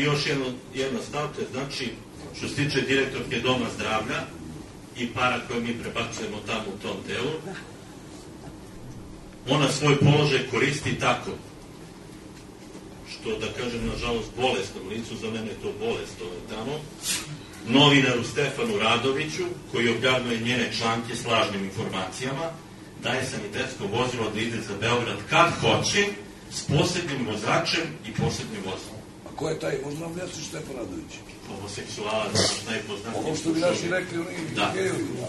I još jedno, jedna stav, to je znači, što se tiče direktorke Doma zdravlja i para koje mi prebacujemo tamo u tom delu, ona svoj položaj koristi tako što, da kažem, nažalost, bolestnom licu, za mene je to bolest ovaj tamo, novinaru Stefanu Radoviću, koji objavljuje njene članke s lažnim informacijama, daje sanitetsko vozilo da ide za Beograd kad hoće, s posebnim vozačem i posebnim vozilom. Ko je taj, možda nam objasniš Stefan Radović? Homoseksualac, najpoznatiji. Ono što bi naši rekli, oni Da. gejevi.